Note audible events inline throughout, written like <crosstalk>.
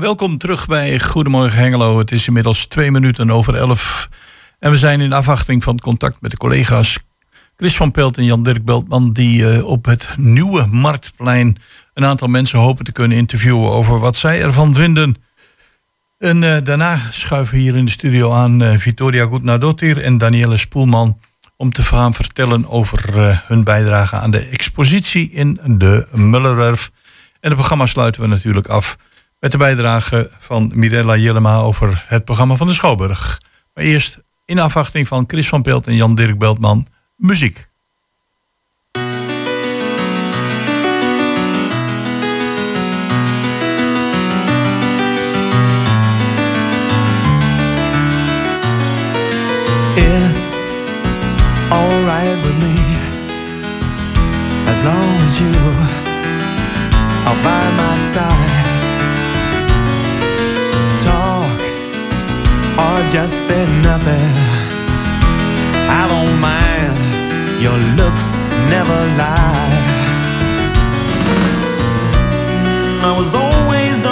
Welkom terug bij Goedemorgen Hengelo. Het is inmiddels twee minuten over elf. En we zijn in afwachting van contact met de collega's Chris van Pelt en Jan-Dirk Beltman... die uh, op het nieuwe Marktplein een aantal mensen hopen te kunnen interviewen... over wat zij ervan vinden. En uh, daarna schuiven hier in de studio aan uh, Goednadotir en Danielle Spoelman... om te gaan vertellen over hun bijdrage aan de expositie in de Mullerwerf. En het programma sluiten we natuurlijk af met de bijdrage van Mirella Jellema over het programma van de Schouwburg. Maar eerst in afwachting van Chris van Pelt en Jan-Dirk Beltman muziek. Just say nothing. I don't mind, your looks never lie. I was always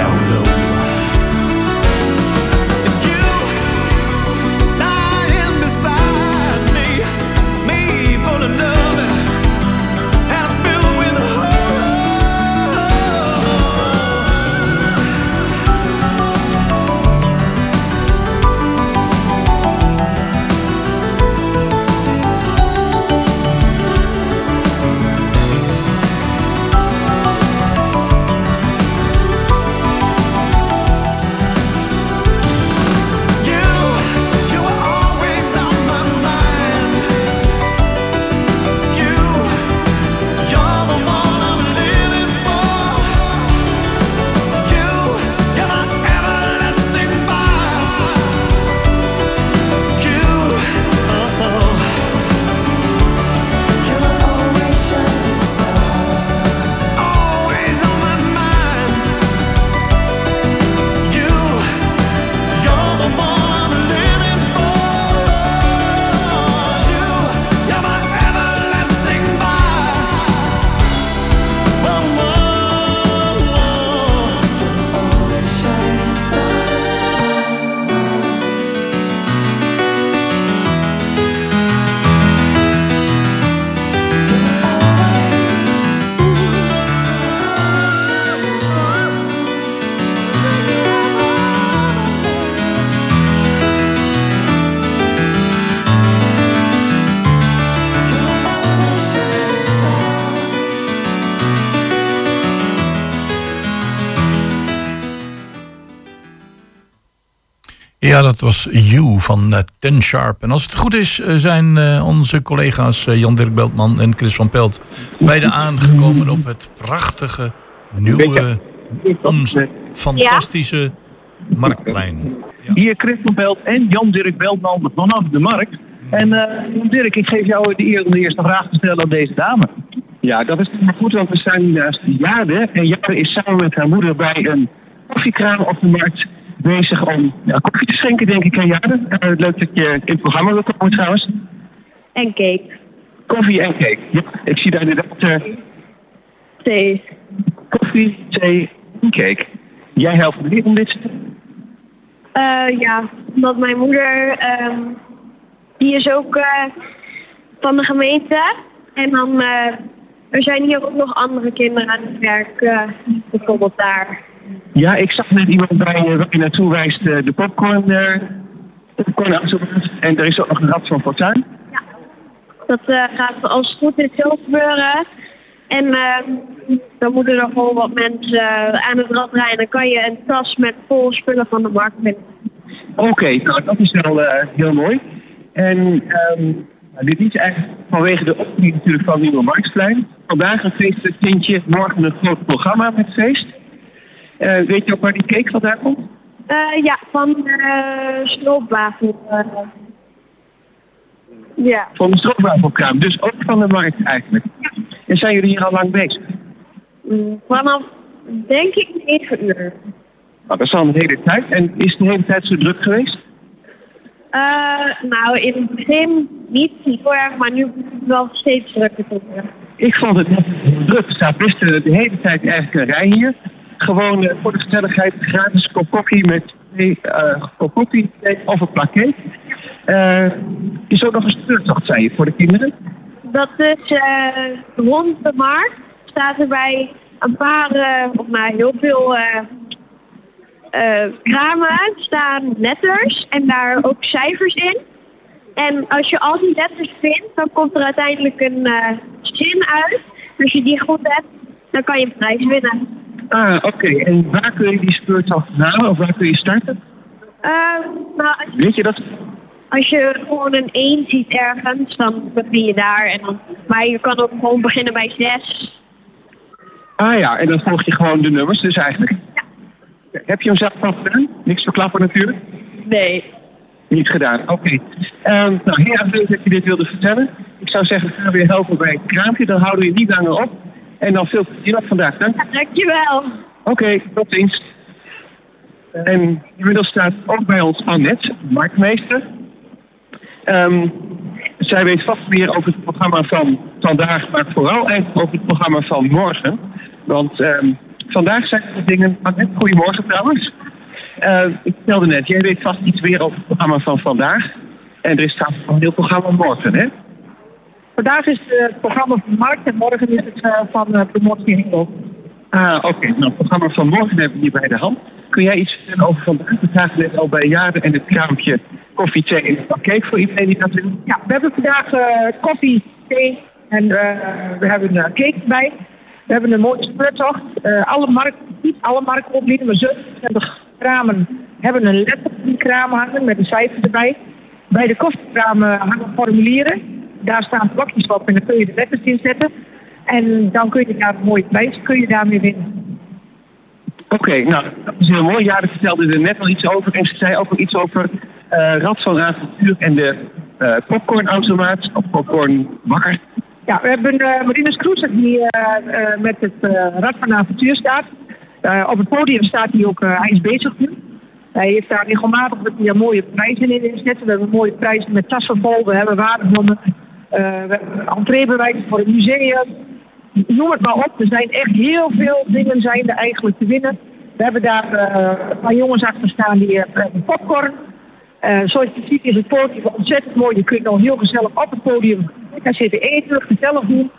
down Ja, dat was You van eh, Ten Sharp. En als het goed is, eh, zijn eh, onze collega's eh, Jan-Dirk Beltman en Chris van Pelt beide aangekomen op het prachtige, nieuwe, ons- fantastische Marktplein. Ja. Hier Chris van Belt en Jan-Dirk Beltman vanaf de markt. En eh Jan-Dirk, ik geef jou de eer om de eerste vraag te stellen aan deze dame. Ja, dat is goed, want we zijn naast Jade. En Jade is samen met haar moeder bij een koffiekraam op de markt bezig om ja, koffie te schenken, denk ik, aan Jade. Eh, leuk dat je in het programma wil komen trouwens. En cake. Koffie en cake. Ja, ik zie daar inderdaad eh, Thee. koffie, thee en cake. Jij helpt me om dit? Eh, ja, omdat mijn moeder, ehm, die is ook van de gemeente. En dan, er zijn hier ook nog andere kinderen aan het werk, bijvoorbeeld daar. Ja, ik zag net iemand bij eh, waar je naartoe wijst, eh, de popcorn, eh popcorn. En er is ook nog een rad van fortuin. Dat eh, gaat als het goed is zo gebeuren. En ehm, dan moeten er gewoon wat mensen aan het rad rijden. Dan kan je een tas met vol spullen van de markt vinden. Oké, nou dat is wel heel mooi. En ehm, nou, dit is eigenlijk vanwege de opening natuurlijk van Nieuwe Marktplein. Vandaag een feesttintje, morgen een groot programma met feest. Eh, weet je ook waar die cake vandaan komt? Eh, ja, van de stroopwafel. eh. ja. Van de stroopwafelkraam, dus ook van de markt eigenlijk. En zijn jullie hier al lang bezig? Mm, Vanaf, denk ik, 9 uur. Nou, dat is al een hele tijd. En is de hele tijd zo druk geweest? Nou, in het begin niet heel erg, maar nu wordt het wel steeds drukker. Ik vond het druk. Er staat best de hele tijd eigenlijk een rij hier. Gewoon eh, voor de gezelligheid gratis kop koffie met twee koffie of een plakket. Eh is ook nog een speurtocht, zei je, voor de kinderen? Dat is rond de markt staat er bij een paar, of nou heel veel kramen staan letters en daar ook cijfers in. En als je al die letters vindt, dan komt er uiteindelijk een zin uit. Als je die goed hebt, dan kan je een prijs winnen. Ah, oké. En waar kun je die speurtocht halen of waar kun je starten? Eh, nou, als, Weet je dat? als je gewoon een 1 ziet ergens, dan begin je daar. En dan, maar je kan ook gewoon beginnen bij 6. Ah ja, en dan volg je gewoon de nummers dus eigenlijk. Heb je hem zelf al gedaan? Niks verklappen natuurlijk. Nee. Niet gedaan, oké. Ehm, nou, heel erg leuk dat je dit wilde vertellen. Ik zou zeggen, ga weer helpen bij het kraampje. Dan houden we je niet langer op. En dan veel plezier nog vandaag. Dank. Dankjewel. Oké, tot ziens. En inmiddels staat ook bij ons Annette, marktmeester. Ehm, zij weet vast meer over het programma van vandaag, maar vooral eigenlijk over het programma van morgen. Want ehm, vandaag zijn er dingen... Annette, goedemorgen trouwens. Eh, ik vertelde net, jij weet vast iets meer over het programma van vandaag. En er is trouwens een heel programma morgen, hè? Vandaag is het programma van Markt en morgen is het eh, van uh, Promotie Hengel. Ah, oké. Nou, het programma van morgen hebben we hier bij de hand. Kun jij iets vertellen over vandaag? Zagen net al bij jaren en het kraampje koffie, thee en voor iedereen die dat wil. Ja, we hebben vandaag eh, koffie, thee en eh, we hebben een cake bij. We hebben een mooie speurtocht. Eh, alle markten, niet alle markten opbieden, maar 27 kramen hebben een letter op die kramen hangen met een cijfer erbij. Bij de koffiekramen hangen formulieren. Daar staan blokjes op en dan kun je de letters in zetten. En dan kun je daar een mooie prijs kun je daarmee winnen. Oké, nou, dat is heel mooi. Jaren vertelde er net al iets over en ze zei ook al iets over eh Rad van Avontuur en de eh popcornautomaat of popcornbakker. Ja, we hebben uh, Marinus Kroeser die eh, eh, met het eh, Rad van Avontuur staat. Eh, op het podium staat hij ook, eh, hij is bezig nu. Hij heeft daar regelmatig dat hij daar mooie prijzen in inzetten. We hebben mooie prijzen met tassen vol, we hebben waardebonnen, hebben entreebewijzen voor het museum. Noem het maar op, er zijn echt heel veel dingen zijn er eigenlijk te winnen. We hebben daar eh, een paar jongens achter staan die uh, popcorn. Eh, zoals je ziet is het podium ontzettend mooi. Je kunt nog heel gezellig op het podium gaan zitten eten, gezellig doen.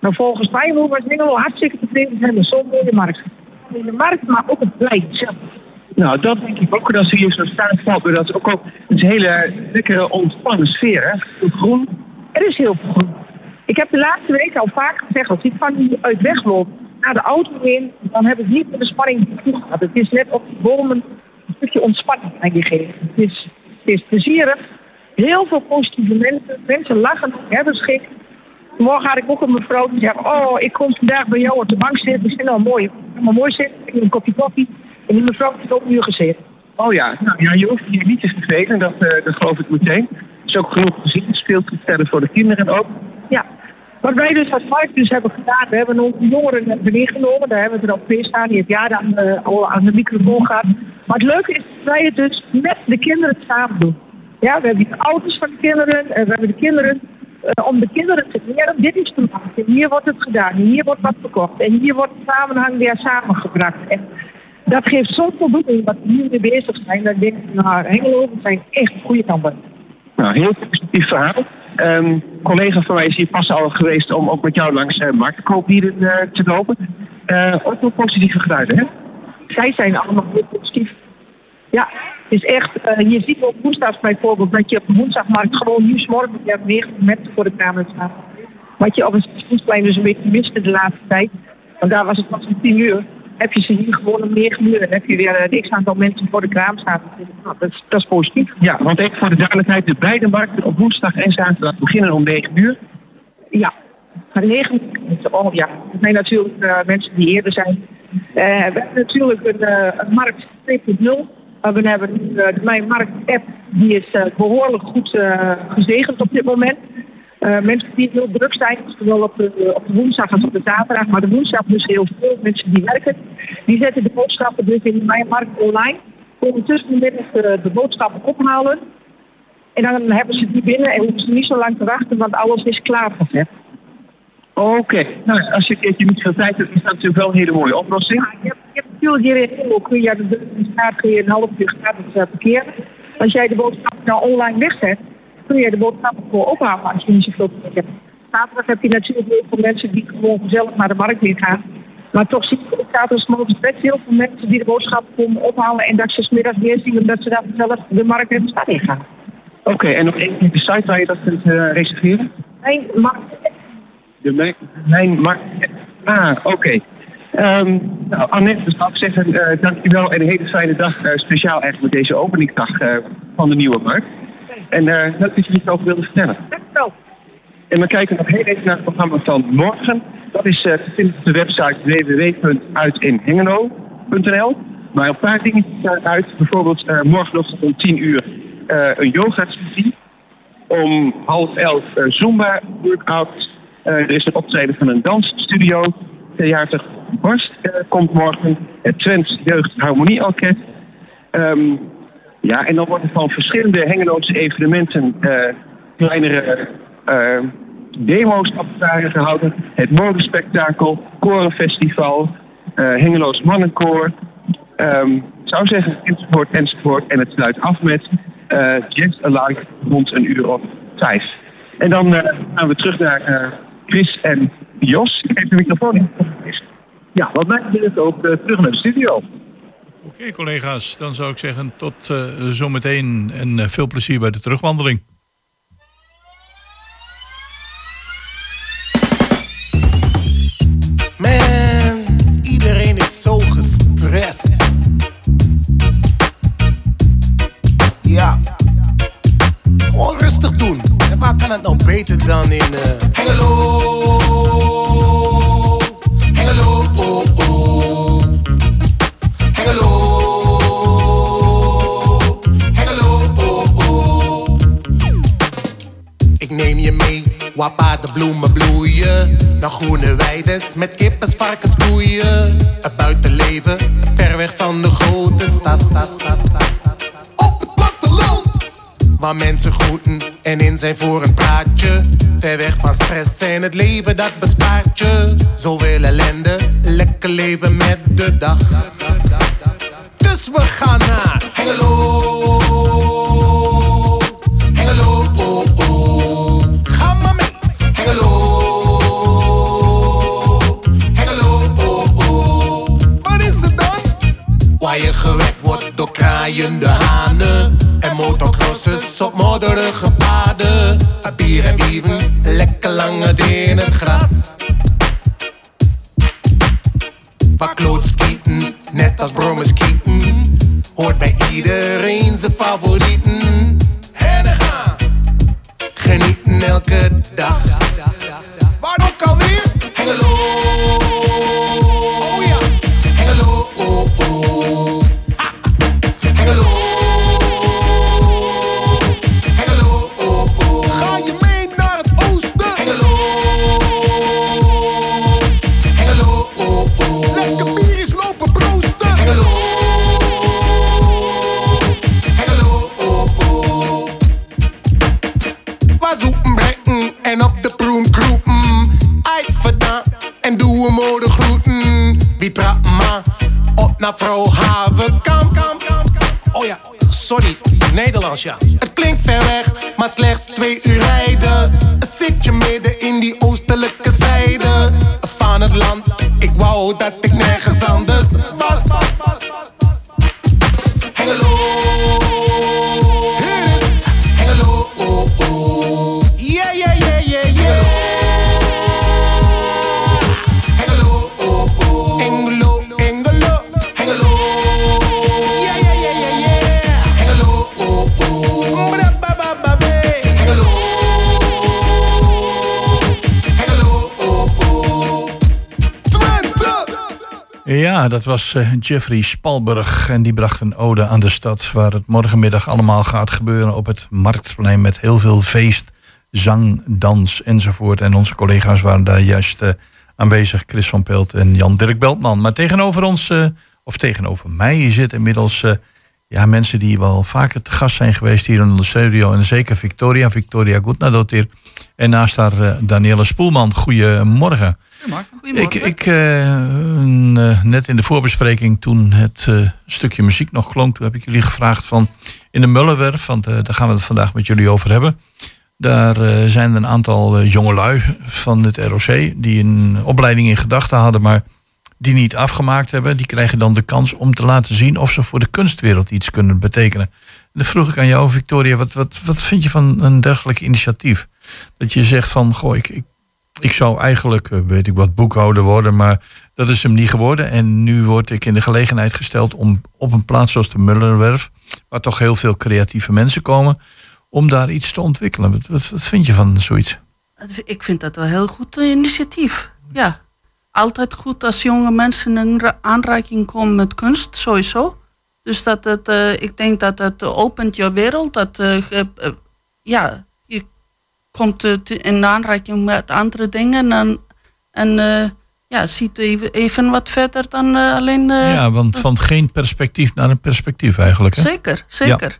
Nou, volgens mij mogen we wel hartstikke tevreden zijn met zo'n mooie markt. In de markt, maar ook het plein zelf. Nou, dat denk ik ook. Als ze hier zo staan dat is ook, ook een hele lekkere ontspannen sfeer. Hè? Groen. Er is heel groen. Ik heb de laatste week al vaak gezegd, als ik van die uit wegloop naar de auto in, dan heb ik niet de spanning die ik had. Het is net op die bomen stukje ontspanning aan je geven. Het is, het is plezierig. Heel veel positieve mensen. Mensen lachen, hebben schik. Morgen had ik ook een mevrouw die zei, oh, ik kom vandaag bij jou op de bank zitten. Ik zei, nou mooi, maar mooi zitten, een kopje koffie. En die mevrouw heeft ook nu gezeten. Oh ja, nou, ja, je hoeft je niet te vervelen, dat, eh, dat geloof ik meteen. Is ook genoeg gezien, stellen voor de kinderen ook. Ja. Wat wij dus als Five dus hebben gedaan, we hebben onze jongeren beneden genomen. Daar hebben we er al twee staan, die het jaar dan eh, al aan de microfoon gaat. Maar het leuke is dat wij het dus met de kinderen samen doen. Ja, we hebben de ouders van de kinderen en we hebben de kinderen eh, om de kinderen te leren, dit is te maken. Hier wordt het gedaan, hier wordt wat verkocht en hier wordt de samenhang weer samengebracht. En dat geeft zoveel voldoening wat we hier mee bezig zijn. Dat ik denk, nou, Hengelo zijn echt goede campagne. Nou, heel positief verhaal. Ehm collega van mij is hier pas al geweest om ook met jou langs uh, marktkoopbieden eh, te lopen. Eh, ook wel positieve geluiden, hè? Zij zijn allemaal heel positief. Ja, het is echt, eh, je ziet op woensdag bijvoorbeeld dat je op de woensdagmarkt gewoon nu morgen hebt 90 mensen voor de kamer staan. Wat je op een stationsplein dus een beetje miste de laatste tijd. Want daar was het pas om 10 uur. Heb je ze hier gewoon om 9 uur en heb je weer een x aantal mensen voor de kraam staan. Nou, dat, is, dat is positief. Ja, want even voor de duidelijkheid, de beide markten op woensdag en zaterdag beginnen om 9 uur. Ja, van 9 uur. Oh ja, er zijn natuurlijk eh, mensen die eerder zijn. Eh, we hebben natuurlijk een, eh, een markt 2.0. Uh, we hebben uh, de Mijn Markt app, die is uh, behoorlijk goed uh, gezegend op dit moment. Uh, mensen die heel druk zijn, zowel op de, op de woensdag als op de zaterdag, maar de woensdag dus heel veel mensen die werken, die zetten de boodschappen dus in de Mijn Markt online. Komen tussen de middag de, de boodschappen ophalen. En dan hebben ze die binnen en hoeven ze niet zo lang te wachten, want alles is klaargezet. Oké, nou als je een keertje niet veel tijd hebt, is dat natuurlijk wel een hele mooie oplossing. Ja, je, hebt, je hebt natuurlijk hier in Hengelo kun je de, de straat kun je een half uur gratis uh, parkeren. Als jij de boodschap nou online wegzet, kun je de boodschap voor ophalen als je niet zoveel tijd hebt. Zaterdag heb je natuurlijk heel veel mensen die gewoon gezellig naar de markt weer gaan. Maar toch zie je op zaterdagmorgen best heel veel mensen die de boodschap komen ophalen en dat ze smiddags weer zien omdat ze daar zelf de markt in de stad in gaan. Oké, okay, en nog één de site waar je dat kunt uh, reserveren? Mijn markt de mijn, mijn markt. Ah, oké. Okay. Um, nou, Annette, dus zou ik zeggen, uh, dankjewel en een hele fijne dag. Uh, speciaal eigenlijk met deze openingsdag van de nieuwe markt. En leuk dat je iets over wilde vertellen. En we kijken nog heel even naar het programma van morgen. Dat is te vinden op de website www.uitinhengelo.nl. Maar een paar dingen staan uit. Bijvoorbeeld morgenochtend om 10 uur een yoga-sessie. Om half elf Zumba workout uh, er is een optreden van een dansstudio. Theater Barst uh, komt morgen. Het Twents Jeugd Harmonieorkest. Um, ja, en dan worden van verschillende Hengeloze evenementen uh, kleinere demo's afspraken gehouden. Het modespektakel, korenfestival, Hengeloos Mannenkoor. Um, zou zeggen enzovoort enzovoort. En het sluit af met Jazz Alive rond een uur of vijf. En dan gaan we terug naar Chris en Jos. Ik geef de microfoon in. Ja, wat mij betreft ook uh, terug naar de studio. Oké collega's, dan zou ik zeggen tot uh, zometeen en uh, veel plezier bij de terugwandeling. Man, iedereen is zo gestrest. Ja, gewoon rustig doen. En waar kan het nou beter dan in uh, paardenbloemen bloeien. Naar groene weides met kippen, varkens, koeien. Het buitenleven, ver weg van de grote stad. stad, stad, stad. Waar mensen groeten en in zijn voor een praatje. Ver weg van stress en het leven dat bespaart je. Zoveel ellende, lekker leven met de dag. Dus we gaan naar. Hengelo, door kraaiende hanen. En motocrossers op modderige paden. Bier en wieven, lekker lang het in het gras. Waar klootskieten, net als brommerskieten. hoort bij iedereen zijn favorieten. En gaan, genieten elke dag. Naar vrouw Havenkamp. Oh ja, sorry, Nederlands ja. Het klinkt ver weg, maar slechts twee uur rijden. Zit je midden in die oostelijke zijde van het land. Ik wou dat ik nergens anders Ja, dat was eh, Jeffrey Spalberg. En die bracht een ode aan de stad. Waar het morgenmiddag allemaal gaat gebeuren op het marktplein. Met heel veel feest, zang, dans enzovoort. En onze collega's waren daar juist eh, aanwezig. Chris van Pelt en Jan-Dirk Beltman. Maar tegenover ons, eh, of tegenover mij, zitten inmiddels ja, mensen die wel vaker te gast zijn geweest hier in de studio. En zeker Victoria, Victoria Goednadot hier. En naast haar Danielle Spoelman. Goedemorgen. Ik, ik eh, eh, net in de voorbespreking, toen het stukje muziek nog klonk, toen heb ik jullie gevraagd van in de Mullenwerf, want daar gaan we het vandaag met jullie over hebben. Daar zijn er een aantal uh, jongelui van het ROC die een opleiding in gedachten hadden, maar die niet afgemaakt hebben. Die krijgen dan de kans om te laten zien of ze voor de kunstwereld iets kunnen betekenen. En dan vroeg ik aan jou, Victoria, wat, wat, wat vind je van een dergelijk initiatief? Dat je zegt van, goh, ik, ik zou eigenlijk, eh, weet ik wat, boekhouder worden, maar dat is hem niet geworden. En nu word ik in de gelegenheid gesteld om op een plaats zoals de Mullerwerf, waar toch heel veel creatieve mensen komen, om daar iets te ontwikkelen. Wat, wat, wat vind je van zoiets? Ik vind dat wel heel goed eh, initiatief. Ja. Altijd goed als jonge mensen in ra- aanraking komen met kunst, sowieso. Dus dat het, eh, ik denk dat het opent je wereld. Dat, eh, eh, ja, je komt in aanraking met andere dingen en, en ja, ziet even, even wat verder dan alleen. ja, want van geen perspectief naar een perspectief eigenlijk. Hè? Zeker, zeker.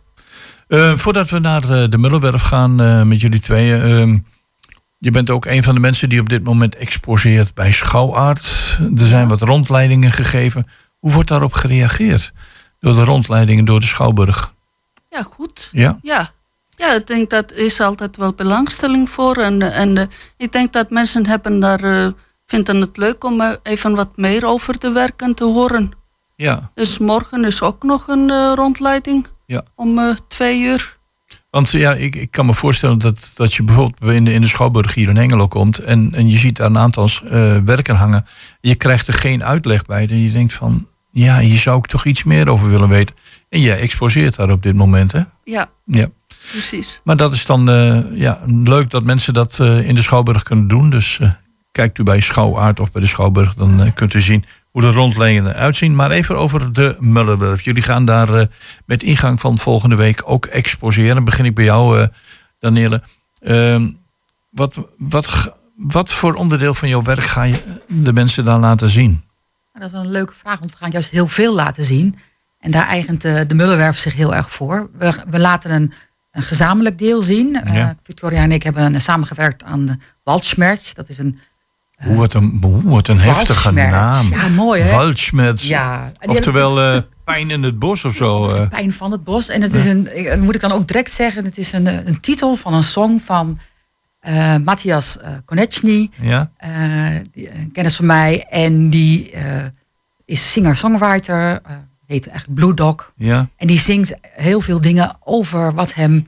Voordat we naar de Mullenwerf gaan met jullie tweeën. Je bent ook een van de mensen die op dit moment exposeert bij Schouwaard. Er zijn wat rondleidingen gegeven. Hoe wordt daarop gereageerd? Door de rondleidingen door de Schouwburg. Ja, goed. Ja? Ja. Ja, ik denk dat is altijd wel belangstelling voor. En, eh, en eh, ik denk dat mensen hebben daar, eh, vinden het leuk om er even wat meer over te werken en te horen. Ja. Dus morgen is ook nog een eh, rondleiding Ja. om eh, twee uur. Want ja, ik, ik kan me voorstellen dat, dat je bijvoorbeeld in de, in de Schouwburg hier in Hengelo komt. En, en je ziet daar een aantal eh, werken hangen. Je krijgt er geen uitleg bij. En je denkt van, ja, hier zou ik toch iets meer over willen weten. En jij exposeert daar op dit moment, hè? Ja, Ja. precies. Maar dat is dan eh, ja, leuk dat mensen dat eh, in de Schouwburg kunnen doen. Dus kijkt u bij Schouwaard of bij de Schouwburg, dan kunt u zien hoe de rondleidingen eruit zien. Maar even over de Mullenwerf. Jullie gaan daar eh, met ingang van volgende week ook exposeren. Dan begin ik bij jou, eh Danielle. Ehm, wat, wat, wat voor onderdeel van jouw werk ga je de mensen dan laten zien? Nou, Dat is een leuke vraag, want we gaan juist heel veel laten zien. En daar eigent eh, de Mullenwerf zich heel erg voor. We, we laten een, een gezamenlijk deel zien. Eh, Ja. Victoria en ik hebben eh, samengewerkt aan de Waldschmerz. Dat is een Hoe wordt een, hoe wordt een heftige naam. Ja, mooi hè? Ja. Oftewel eh, pijn in het bos of zo. eh. Pijn van het bos. En het is een, eh, moet ik dan ook direct zeggen, het is een, een titel van een song van Matthias Konechny. ja? die, een kennis van mij. En die is singer-songwriter, heet echt Blue Dog. Ja, En die zingt heel veel dingen over wat hem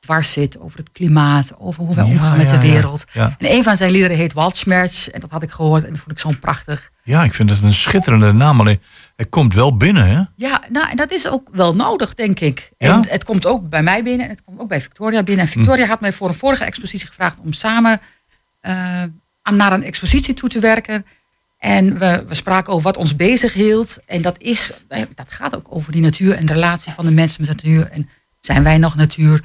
dwars zit over het klimaat, over hoe wij Ja, omgaan met ja, de wereld. Ja. En een van zijn liederen heet Waldschmerz. En dat had ik gehoord en dat vond ik zo prachtig. Ja, ik vind het een schitterende naam. Alleen, hij komt wel binnen, hè? Ja, nou, en dat is ook wel nodig, denk ik. Ja? En het komt ook bij mij binnen en het komt ook bij Victoria binnen. En Victoria had mij voor een vorige expositie gevraagd om samen aan- naar een expositie toe te werken. En we, we spraken over wat ons bezig hield. En dat, is, eh, dat gaat ook over die natuur en de relatie van de mensen met de natuur. En zijn wij nog natuur?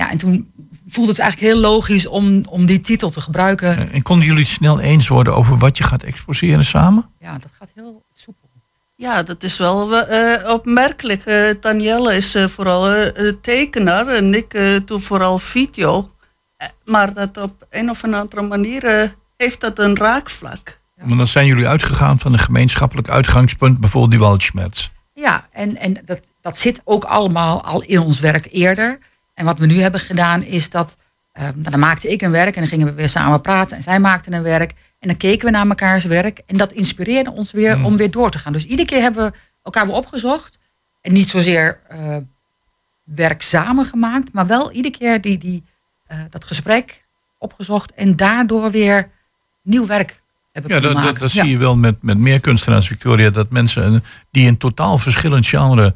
Ja, en toen voelde het eigenlijk heel logisch om, om die titel te gebruiken. En konden jullie het snel eens worden over wat je gaat exposeren samen? Ja, dat gaat heel soepel. Ja, dat is wel eh, opmerkelijk. Eh Danielle is eh, vooral eh, eh, tekenaar en ik eh, doe vooral video. Eh, maar dat op een of andere manier eh, heeft dat een raakvlak. Want dan zijn jullie uitgegaan van een gemeenschappelijk uitgangspunt, bijvoorbeeld die Waldschmerz. Ja, en, en dat, dat zit ook allemaal al in ons werk eerder. En wat we nu hebben gedaan is dat, eh, nou, dan maakte ik een werk en dan gingen we weer samen praten en zij maakten een werk. En dan keken we naar mekaars werk en dat inspireerde ons weer om weer door te gaan. Dus iedere keer hebben we elkaar weer opgezocht. En niet zozeer eh, werk samen gemaakt, maar wel iedere keer die, die, eh, dat gesprek opgezocht en daardoor weer nieuw werk hebben Ja, kunnen dat, dat, dat Ja. zie je wel met, met meer kunstenaars, Victoria. Dat mensen die in totaal verschillend genre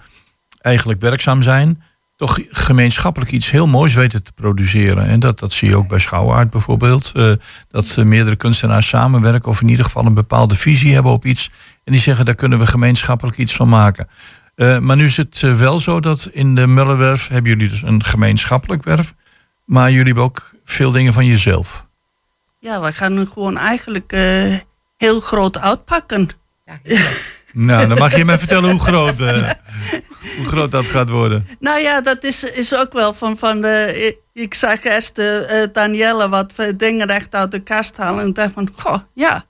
eigenlijk werkzaam zijn, toch gemeenschappelijk iets heel moois weten te produceren. En dat, dat zie je ook bij Schouwaard bijvoorbeeld. eh, dat eh, meerdere kunstenaars samenwerken of in ieder geval een bepaalde visie hebben op iets. En die zeggen, daar kunnen we gemeenschappelijk iets van maken. Eh, maar nu is het wel zo dat in de Mullenwerf hebben jullie dus een gemeenschappelijk werf. Maar jullie hebben ook veel dingen van jezelf. Ja, we gaan nu gewoon eigenlijk eh, heel groot uitpakken. Ja. <laughs> Nou, dan mag je me vertellen hoe groot, eh, hoe groot dat gaat worden. Nou ja, dat is, is ook wel van. van de, ik, zag eerst eh, Danielle wat dingen recht uit de kast halen. En dacht van, goh, ja.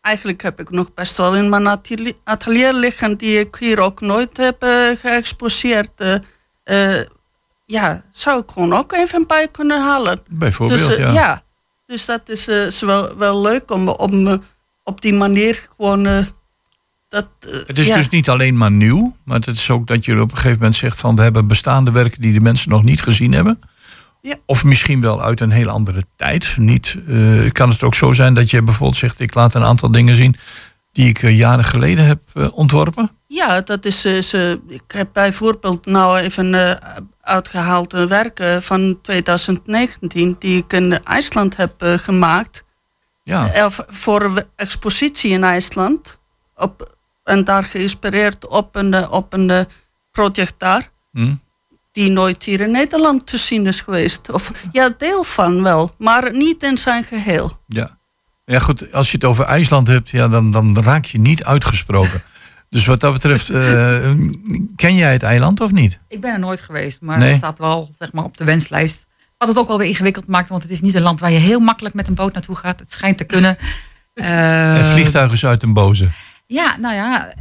Eigenlijk heb ik nog best wel in mijn atelier, atelier liggen die ik hier ook nooit heb geëxposeerd. ja, zou ik gewoon ook even bij kunnen halen. Bijvoorbeeld, dus, eh, ja. Dus dat is, is wel, wel leuk om, om op die manier gewoon. Dat, eh, Het is ja. dus niet alleen maar nieuw, maar het is ook dat je op een gegeven moment zegt van we hebben bestaande werken die de mensen nog niet gezien hebben. Ja. Of misschien wel uit een heel andere tijd. Niet, eh, kan het ook zo zijn dat je bijvoorbeeld zegt ik laat een aantal dingen zien die ik eh, jaren geleden heb ontworpen. Ja, dat is. ze, ik heb bijvoorbeeld nou even eh, uitgehaald een werk van 2019 die ik in IJsland heb gemaakt. Ja, voor een expositie in IJsland. Op, en daar geïnspireerd op een, eh, op een eh, project daar. Hm. Die nooit hier in Nederland te zien is geweest. Of ja, deel van wel, maar niet in zijn geheel. ja. ja goed, als je het over IJsland hebt, ja, dan, dan raak je niet uitgesproken. <laughs> dus wat dat betreft, eh, ken jij het eiland of niet? Ik ben er nooit geweest, maar Nee. het staat wel zeg maar, op de wenslijst. Wat het ook wel weer ingewikkeld maakt, want het is niet een land waar je heel makkelijk met een boot naartoe gaat. Het schijnt te kunnen. <laughs> Het Eh, vliegtuig is uit een boze. Ja, nou ja,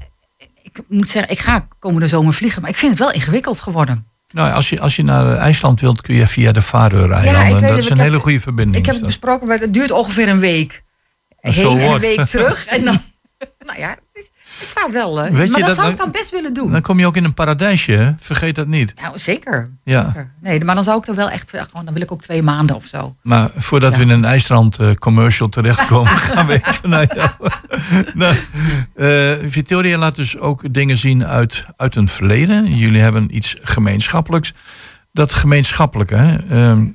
ik moet zeggen, ik ga komende zomer vliegen, maar ik vind het wel ingewikkeld geworden. Nou, als je, als je naar IJsland wilt, kun je via de Faroe-eilanden. Ja, dat is een heb- hele goede verbinding. Ik heb het besproken, maar het duurt ongeveer een week. Heen zo en een week terug. En dan, <laughs> <laughs> nou ja, het, staat wel. hè. Weet maar dat, dat zou ik dan best willen doen. Dan kom je ook in een paradijsje, hè? vergeet dat niet. Nou, zeker. Ja. zeker. Nee, maar dan zou ik er wel echt, gewoon, dan wil ik ook twee maanden of zo. Maar voordat Ja. we in een IJsland eh, commercial terechtkomen, <laughs> gaan we even naar jou. <laughs> nou, eh, Victoria laat dus ook dingen zien uit, uit een verleden. Jullie hebben iets gemeenschappelijks. Dat gemeenschappelijke, hè, ehm,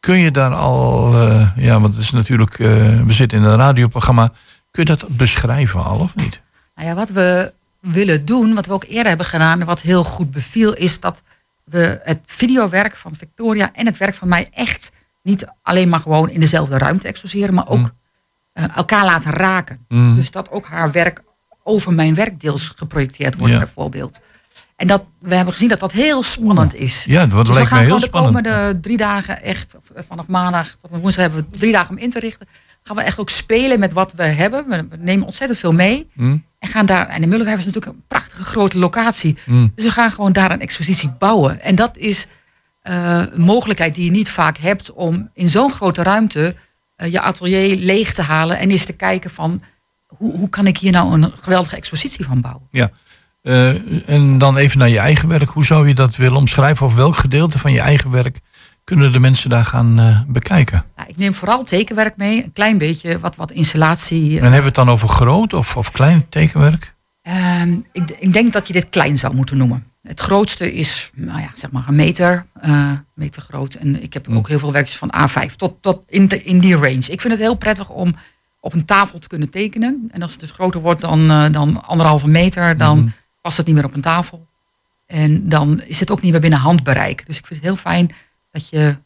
kun je daar al, eh, ja, want het is natuurlijk, we zitten in een radioprogramma. Kun je dat beschrijven al of niet? Nou ja, wat we willen doen, wat we ook eerder hebben gedaan en wat heel goed beviel, is dat we het videowerk van Victoria en het werk van mij echt niet alleen maar gewoon in dezelfde ruimte exposeren, maar ook Mm. eh, elkaar laten raken. Mm. Dus dat ook haar werk over mijn werk deels geprojecteerd wordt, Ja. bijvoorbeeld. En dat, we hebben gezien dat dat heel spannend is. Ja, dat Dus we lijkt gaan mij heel spannend. de komende drie dagen echt, vanaf maandag tot en woensdag hebben we drie dagen om in te richten. Gaan we echt ook spelen met wat we hebben. We we nemen ontzettend veel mee. Hm? En gaan daar, en de Mullenwerf is natuurlijk een prachtige grote locatie. Hm. Dus we gaan gewoon daar een expositie bouwen. En dat is eh, een mogelijkheid die je niet vaak hebt om in zo'n grote ruimte eh, je atelier leeg te halen en eens te kijken van hoe, hoe kan ik hier nou een geweldige expositie van bouwen. Ja. Eh, en dan even naar je eigen werk. Hoe zou je dat willen omschrijven? Of welk gedeelte van je eigen werk kunnen de mensen daar gaan eh, bekijken? Nou, ik neem vooral tekenwerk mee. Een klein beetje wat, wat installatie. En hebben we het dan over groot of, of klein tekenwerk? Ehm, ik, ik denk dat je dit klein zou moeten noemen. Het grootste is, nou ja, zeg maar een meter, eh, meter groot. En ik heb ook heel veel werkjes van A5 tot, tot in, de, in die range. Ik vind het heel prettig om op een tafel te kunnen tekenen. En als het dus groter wordt dan, eh, dan anderhalve meter, dan Mhm. past het niet meer op een tafel. En dan is het ook niet meer binnen handbereik. Dus ik vind het heel fijn dat je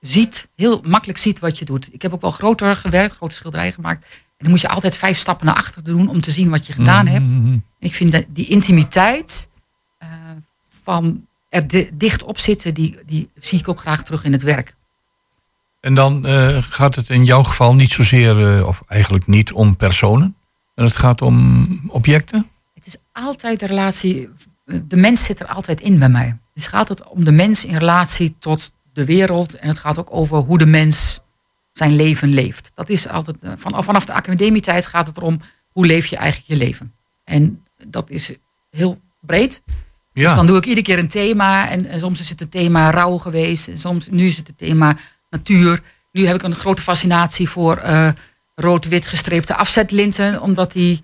ziet, heel makkelijk ziet wat je doet. Ik heb ook wel groter gewerkt, grote schilderijen gemaakt. En dan moet je altijd vijf stappen naar achter doen om te zien wat je gedaan hebt. Mhm. En ik vind dat die intimiteit eh, van er di- dicht op zitten, die, die zie ik ook graag terug in het werk. En dan eh, gaat het in jouw geval niet zozeer, eh, of eigenlijk niet om personen. En het gaat om objecten. Het is altijd de relatie, de mens zit er altijd in bij mij. Dus gaat het om de mens in relatie tot de wereld. En het gaat ook over hoe de mens zijn leven leeft. Dat is altijd, eh, van, vanaf de academietijd gaat het erom, hoe leef je eigenlijk je leven? En dat is heel breed. Dus Ja, dan doe ik iedere keer een thema. En, en soms is het het thema rouw geweest. En soms, nu is het het thema natuur. Nu heb ik een grote fascinatie voor eh, rood-wit gestreepte afzetlinten. Omdat die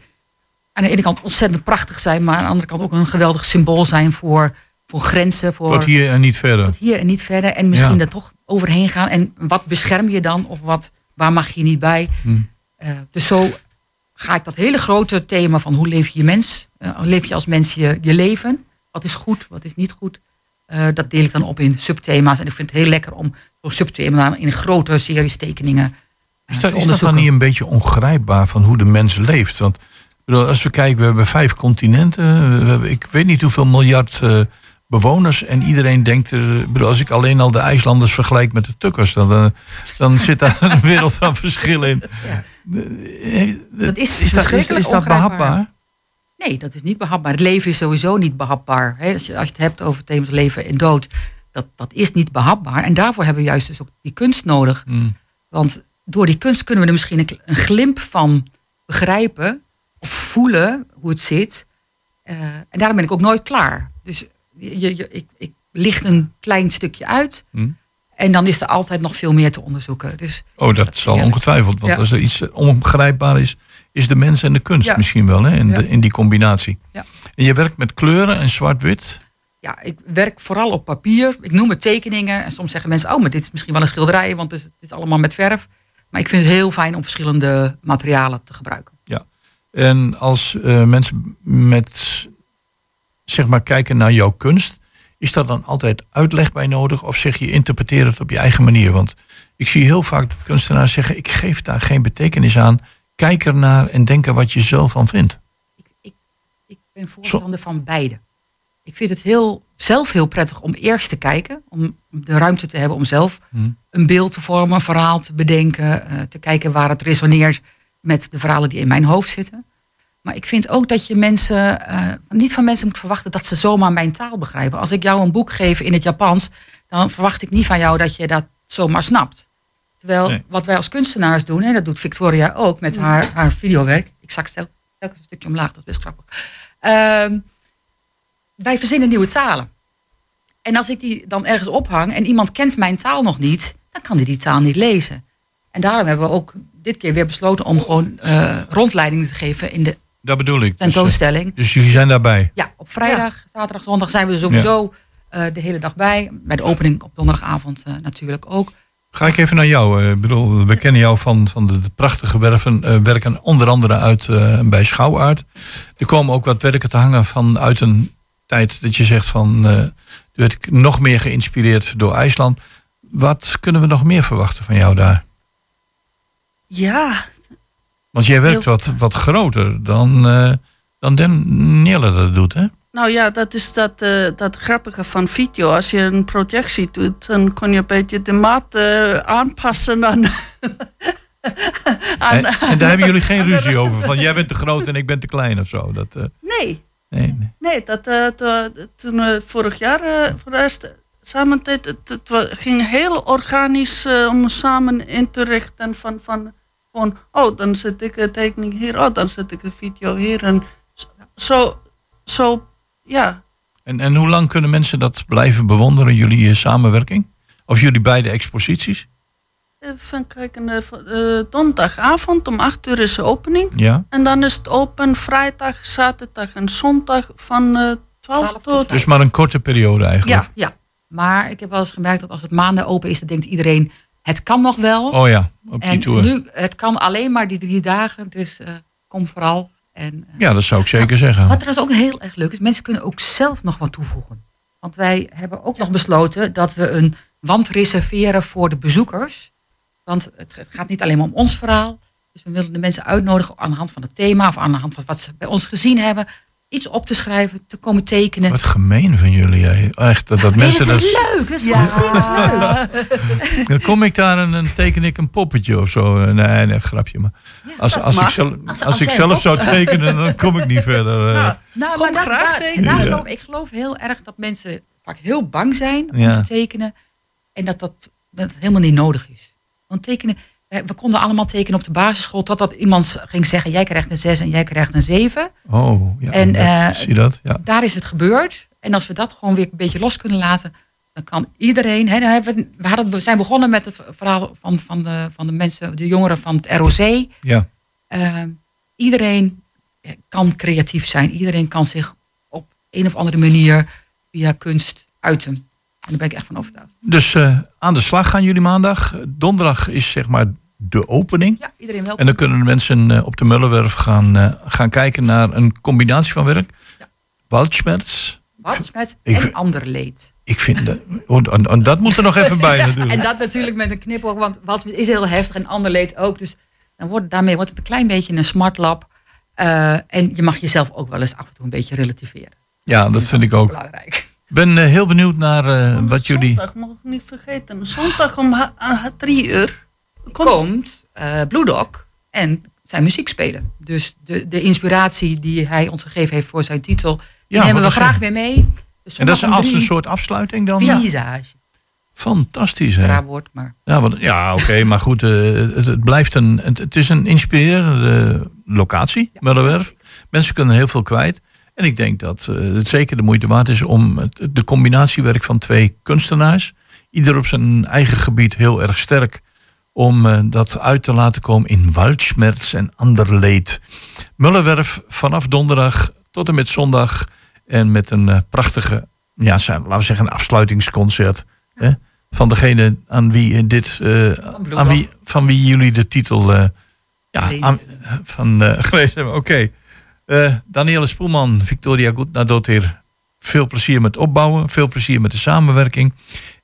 aan de ene kant ontzettend prachtig zijn. Maar aan de andere kant ook een geweldig symbool zijn voor, voor grenzen. Voor, tot hier en niet verder. tot hier en niet verder. En misschien Ja. er toch overheen gaan. En wat bescherm je dan? Of wat, waar mag je niet bij? Hm. Eh, dus zo ga ik dat hele grote thema van hoe leef je je mens? eh, leef je als mens je, je leven? Wat is goed, wat is niet goed? Eh, dat deel ik dan op in subthema's. En ik vind het heel lekker om zo'n subthema in grote series tekeningen Is dat, te is dat dan niet een beetje ongrijpbaar van hoe de mens leeft? Want bedoel, als we kijken, we hebben vijf continenten. We hebben, ik weet niet hoeveel miljard bewoners. En iedereen denkt, er, als ik alleen al de IJslanders vergelijk met de Tukkers, dan, eh, dan <laughs> zit daar een wereld van verschil in. Dat is is, dat, is, dat behapbaar? Nee, dat is niet behapbaar. Het leven is sowieso niet behapbaar. Als, je, als je het hebt over thema's leven en dood, dat, dat is niet behapbaar. En daarvoor hebben we juist dus ook die kunst nodig. Mm. Want door die kunst kunnen we er misschien een, een glimp van begrijpen of voelen hoe het zit. Eh, en daarom ben ik ook nooit klaar. Dus je, je, ik, ik licht een klein stukje uit. Hm. En dan is er altijd nog veel meer te onderzoeken. Dus Oh, dat, zal ongetwijfeld. Want Ja. als er iets ongrijpbaar is, is de mens en de kunst Ja. misschien wel. Hè, in, Ja. de, in die combinatie. Ja. En je werkt met kleuren en zwart-wit. ja, ik werk vooral op papier. Ik noem het tekeningen. En soms zeggen mensen, oh, maar dit is misschien wel een schilderij, want het is, het is allemaal met verf. Maar ik vind het heel fijn om verschillende materialen te gebruiken. En als eh, mensen met, zeg maar, kijken naar jouw kunst, is daar dan altijd uitleg bij nodig? Of zeg je, interpreteer het op je eigen manier? Want ik zie heel vaak kunstenaars zeggen, ik geef daar geen betekenis aan. Kijk ernaar en denk er wat je zelf van vindt. Ik, ik, ik ben voorstander van beide. Ik vind het heel, zelf heel prettig om eerst te kijken. Om de ruimte te hebben om zelf Hm. een beeld te vormen, een verhaal te bedenken. eh, te kijken waar het resoneert met de verhalen die in mijn hoofd zitten. Maar ik vind ook dat je mensen, eh, niet van mensen moet verwachten dat ze zomaar mijn taal begrijpen. Als ik jou een boek geef in het Japans, dan verwacht ik niet van jou dat je dat zomaar snapt. Terwijl Nee. wat wij als kunstenaars doen, en dat doet Victoria ook met haar, haar videowerk. Ik zak stel- telkens een stukje omlaag, dat is best grappig. Ehm, wij verzinnen nieuwe talen. En als ik die dan ergens ophang en iemand kent mijn taal nog niet, dan kan die die taal niet lezen. En daarom hebben we ook dit keer weer besloten om gewoon eh, rondleidingen te geven in de Dat bedoel ik. Dus, eh, tentoonstelling. dus jullie zijn daarbij. Ja, op vrijdag, zaterdag, zondag zijn we sowieso eh, de hele dag bij. Bij de opening op donderdagavond eh, natuurlijk ook. Ga ik even naar jou. eh, Ik bedoel, we kennen jou van, van de, de prachtige werven, eh, werken, onder andere uit, eh, bij Schouwaard. Er komen ook wat werken te hangen van uit een tijd dat je zegt van, eh toen werd ik nog meer geïnspireerd door IJsland. Wat kunnen we nog meer verwachten van jou daar? Ja, Want jij werkt Heel- wat, wat groter dan, eh dan Danielle dat doet, hè? nou ja, dat is dat, eh, dat grappige van video. Als je een projectie doet, dan kon je een beetje de maat eh, aanpassen aan... aan En, en daar hebben jullie geen ruzie over. Van jij bent te groot en ik ben te klein of zo. Dat, nee, nee, nee. nee, dat, to- toen we vorig jaar voor de eerst samen deden, het, ging heel organisch om samen in te richten van, van gewoon, oh, dan zet ik een tekening hier, oh, dan zet ik een video hier. En zo, zo Ja, En, en hoe lang kunnen mensen dat blijven bewonderen, jullie eh, samenwerking? Of jullie beide exposities? even kijken. eh, eh, donderdagavond om 8 uur is de opening. Ja. En dan is het open vrijdag, zaterdag en zondag van eh 12 tot tot... Dus maar een korte periode eigenlijk. Ja, Ja, maar ik heb wel eens gemerkt dat als het maanden open is, dan denkt iedereen, het kan nog wel. Oh ja, op die en tour. nu, het kan alleen maar die drie dagen, dus eh, kom vooral. En, eh, Ja, dat zou ik zeker zeggen. Wat trouwens ook heel erg leuk is, mensen kunnen ook zelf nog wat toevoegen. Want wij hebben ook nog besloten dat we een wand reserveren voor de bezoekers. Want het het gaat niet alleen maar om ons verhaal. Dus we willen de mensen uitnodigen aan de hand van het thema of aan de hand van wat ze bij ons gezien hebben. Iets op te schrijven, te komen tekenen. Wat gemeen van jullie. Echt, dat, dat Nee, mensen dat dat... is leuk, dat is waanzinnig leuk. Dan <laughs> kom ik daar en dan teken ik een poppetje of zo. Nee, nee, grapje. Maar als, als, ik, zelf, Als- als, als ik zelf zou tekenen, dan kom ik niet verder. eh. Nou, Kom maar graag daar, tekenen. daar Ja. geloof, ik geloof heel erg dat mensen vaak heel bang zijn om Ja. te tekenen. En dat dat, helemaal niet nodig is. Want tekenen, we, konden allemaal tekenen op de basisschool. Totdat iemand ging zeggen, jij krijgt een 6 en jij krijgt een 7. Oh, ja. En, dat- eh, zie dat? Ja. Daar is het gebeurd. En als we dat gewoon weer een beetje los kunnen laten. Dan kan iedereen. Hè, dan hebben we, we, hadden, we zijn begonnen met het verhaal van, van, de, van de mensen, de jongeren van het ROC. ja. Eh, iedereen eh, kan creatief zijn. Iedereen kan zich op een of andere manier via kunst uiten. En daar ben ik echt van overtuigd. Dus eh, aan de slag gaan jullie maandag. Donderdag is zeg maar de opening. Ja, iedereen welkom. En dan kunnen de mensen eh, op de Mullenwerf gaan, eh, gaan kijken naar een combinatie van werk. Waldschmerz. Watsmet ik- en ander leed. Ik vind dat, en- en dat moet er nog even <laughs> bij natuurlijk. En dat natuurlijk met een knipoog, want Watsmet is heel heftig en ander leed ook. Dus dan wordt, daarmee wordt het een klein beetje een smart lab. En je mag jezelf ook wel eens af en toe een beetje relativeren. Ja, dat vind ik ook. Belangrijk. Ik ben eh, heel benieuwd naar eh, wat jullie... Zondag mag ik niet vergeten. Zondag om drie uur. Komt- komt eh Bloedok en zijn muziek spelen. Dus de, de inspiratie die hij ons gegeven heeft voor zijn titel, die Ja, nemen we graag een- weer mee. Dus En dat is een drie, soort afsluiting dan? visage. Fantastisch, hè? Raar woord, maar Ja, ja oké, <laughs> maar goed, eh, het, het blijft een, het, het is een inspirerende locatie, Mullenwerf. Mensen kunnen heel veel kwijt. En ik denk dat eh, het zeker de moeite waard is om het, de combinatiewerk van twee kunstenaars, ieder op zijn eigen gebied heel erg sterk, om eh, dat uit te laten komen in Waldschmerz en ander leed. Mullenwerf vanaf donderdag tot en met zondag en met een eh, prachtige, ja, laten we zeggen, een afsluitingsconcert. Hè? Van degene aan wie dit, aan wie, van wie jullie de titel eh, ja, aan- van eh, <laughs> gelezen hebben. Oké. Eh, Danielle Spoelman, Victoria Goednadotir. Veel plezier met opbouwen, veel plezier met de samenwerking.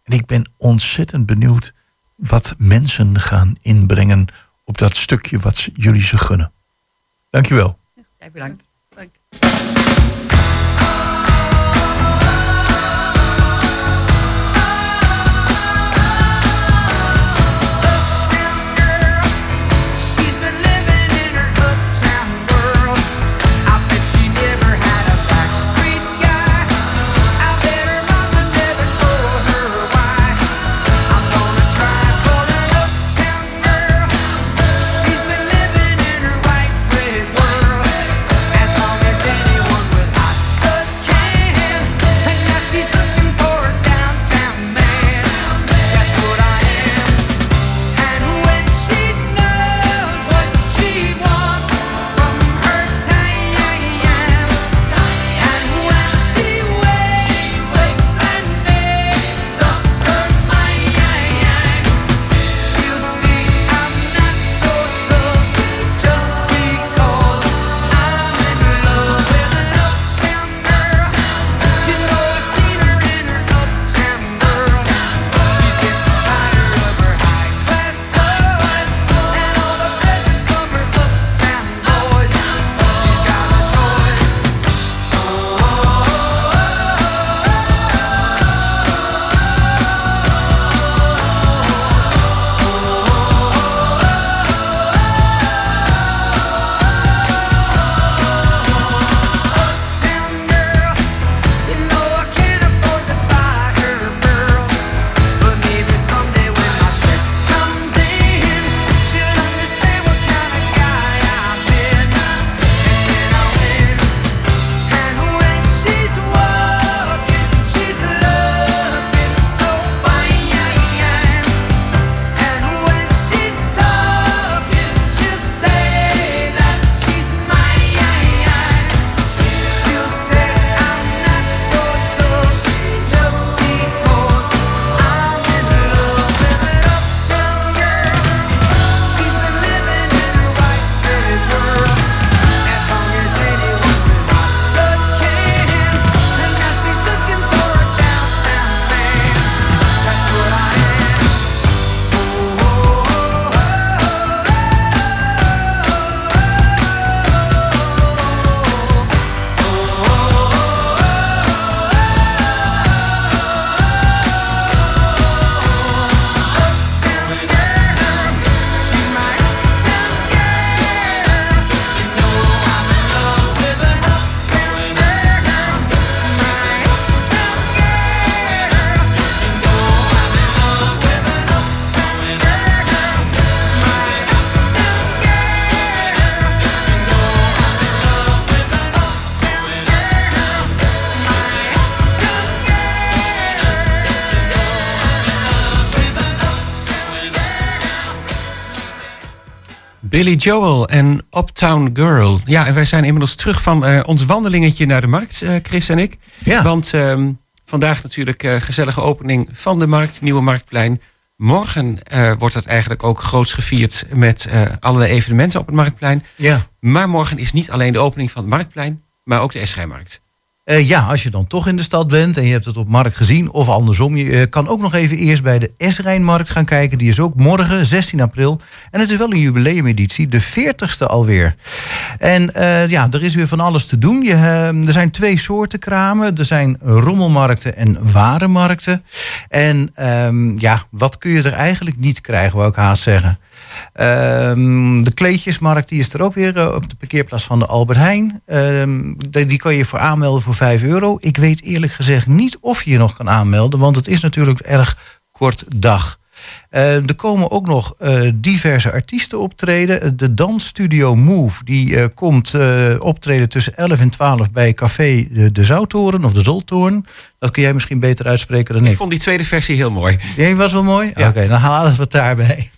En ik ben ontzettend benieuwd wat mensen gaan inbrengen op dat stukje wat jullie ze gunnen. Dankjewel. jij bedankt. Dank. Billy Joel en Uptown Girl. Ja, en wij zijn inmiddels terug van eh, ons wandelingetje naar de markt, eh, Chris en ik. Ja. Want ehm, vandaag natuurlijk eh, gezellige opening van de markt, Nieuwe Marktplein. Morgen wordt dat eigenlijk ook groots gevierd met allerlei evenementen op het Marktplein. Ja. Maar morgen is niet alleen de opening van het Marktplein, maar ook de Eschrijmarkt. Eh, ja, als je dan toch in de stad bent en je hebt het op markt gezien, of andersom, je eh, kan ook nog even eerst bij de Esrijnmarkt gaan kijken. Die is ook morgen, 16 april. En het is wel een jubileumeditie, de 40ste alweer. En eh, ja, er is weer van alles te doen. Je, er zijn twee soorten kramen. Er zijn rommelmarkten en warenmarkten. En ehm, ja, wat kun je er eigenlijk niet krijgen, wou ik haast zeggen. Ehm, de kleedjesmarkt die is er ook weer op de parkeerplaats van de Albert Heijn. Ehm, die, die kan je voor aanmelden voor 5 euro. Ik weet eerlijk gezegd niet of je je nog kan aanmelden, want het is natuurlijk erg kort dag. Eh, er komen ook nog eh, diverse artiesten optreden. De dansstudio Move die eh, komt eh, optreden tussen 11 en 12 bij Café de, de Zoutoren of de Zoltoren. Dat kun jij misschien beter uitspreken dan ik. Ik vond die tweede versie heel mooi. Die was wel mooi? Ja. Oké, dan halen we het daarbij.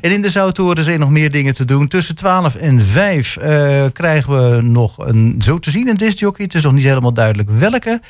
En in de Zoutoren zijn nog meer dingen te doen. Tussen 12 en 5 eh, krijgen we nog een, zo te zien, een discjockey. Het is nog niet helemaal duidelijk welke.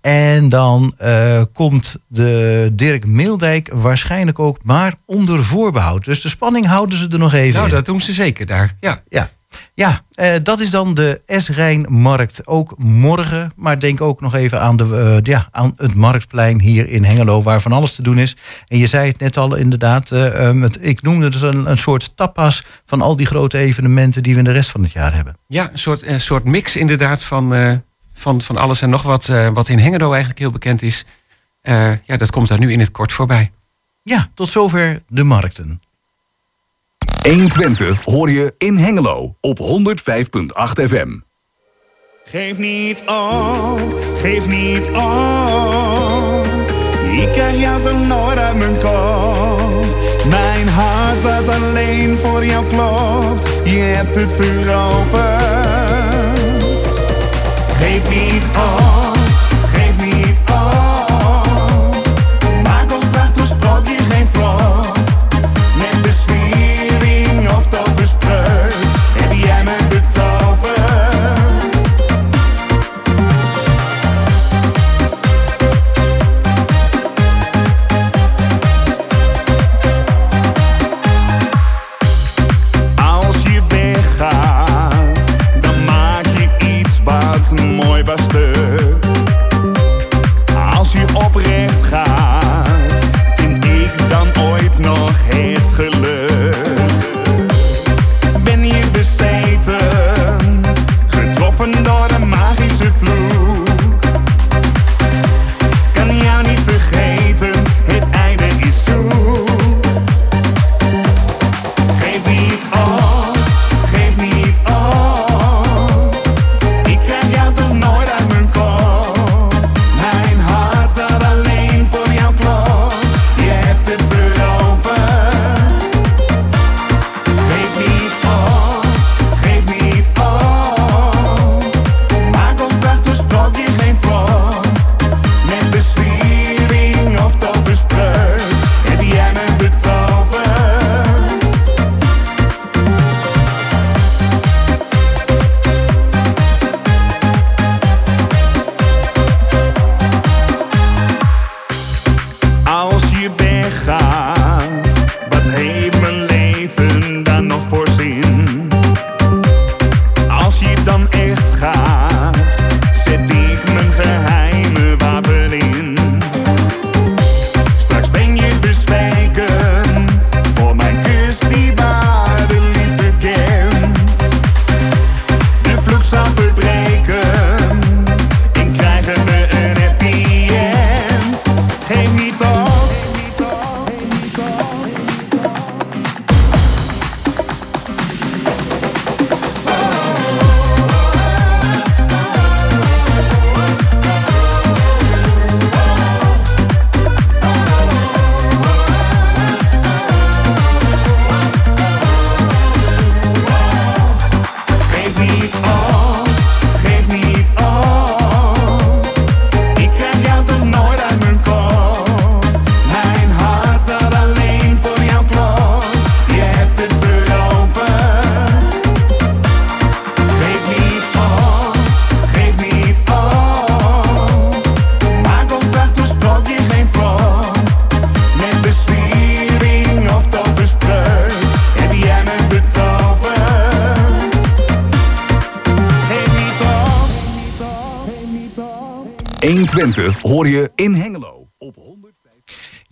En dan eh, komt de Dirk Meeldijk waarschijnlijk ook, maar onder voorbehoud. Dus de spanning houden ze er nog even Nou, in. dat doen ze zeker daar. Ja. Ja, ja eh, dat is dan de S-Rijnmarkt. Ook morgen, maar denk ook nog even aan, de, eh, ja, aan het Marktplein hier in Hengelo... waar van alles te doen is. En je zei het net al inderdaad, ehm, het, ik noemde het een, een soort tapas... van al die grote evenementen die we in de rest van het jaar hebben. Ja, een soort, een soort mix inderdaad van, van, van alles en nog wat. wat in Hengelo eigenlijk heel bekend is. Ja, dat komt daar nu in het kort voorbij. Ja, tot zover de markten. 120 hoor je in Hengelo op 105.8 FM. Geef niet op, geef niet op. Ik krijg jou toch nooit uit mijn kop. Mijn hart dat alleen voor jou klopt. Je hebt het veroverd. Geef niet op,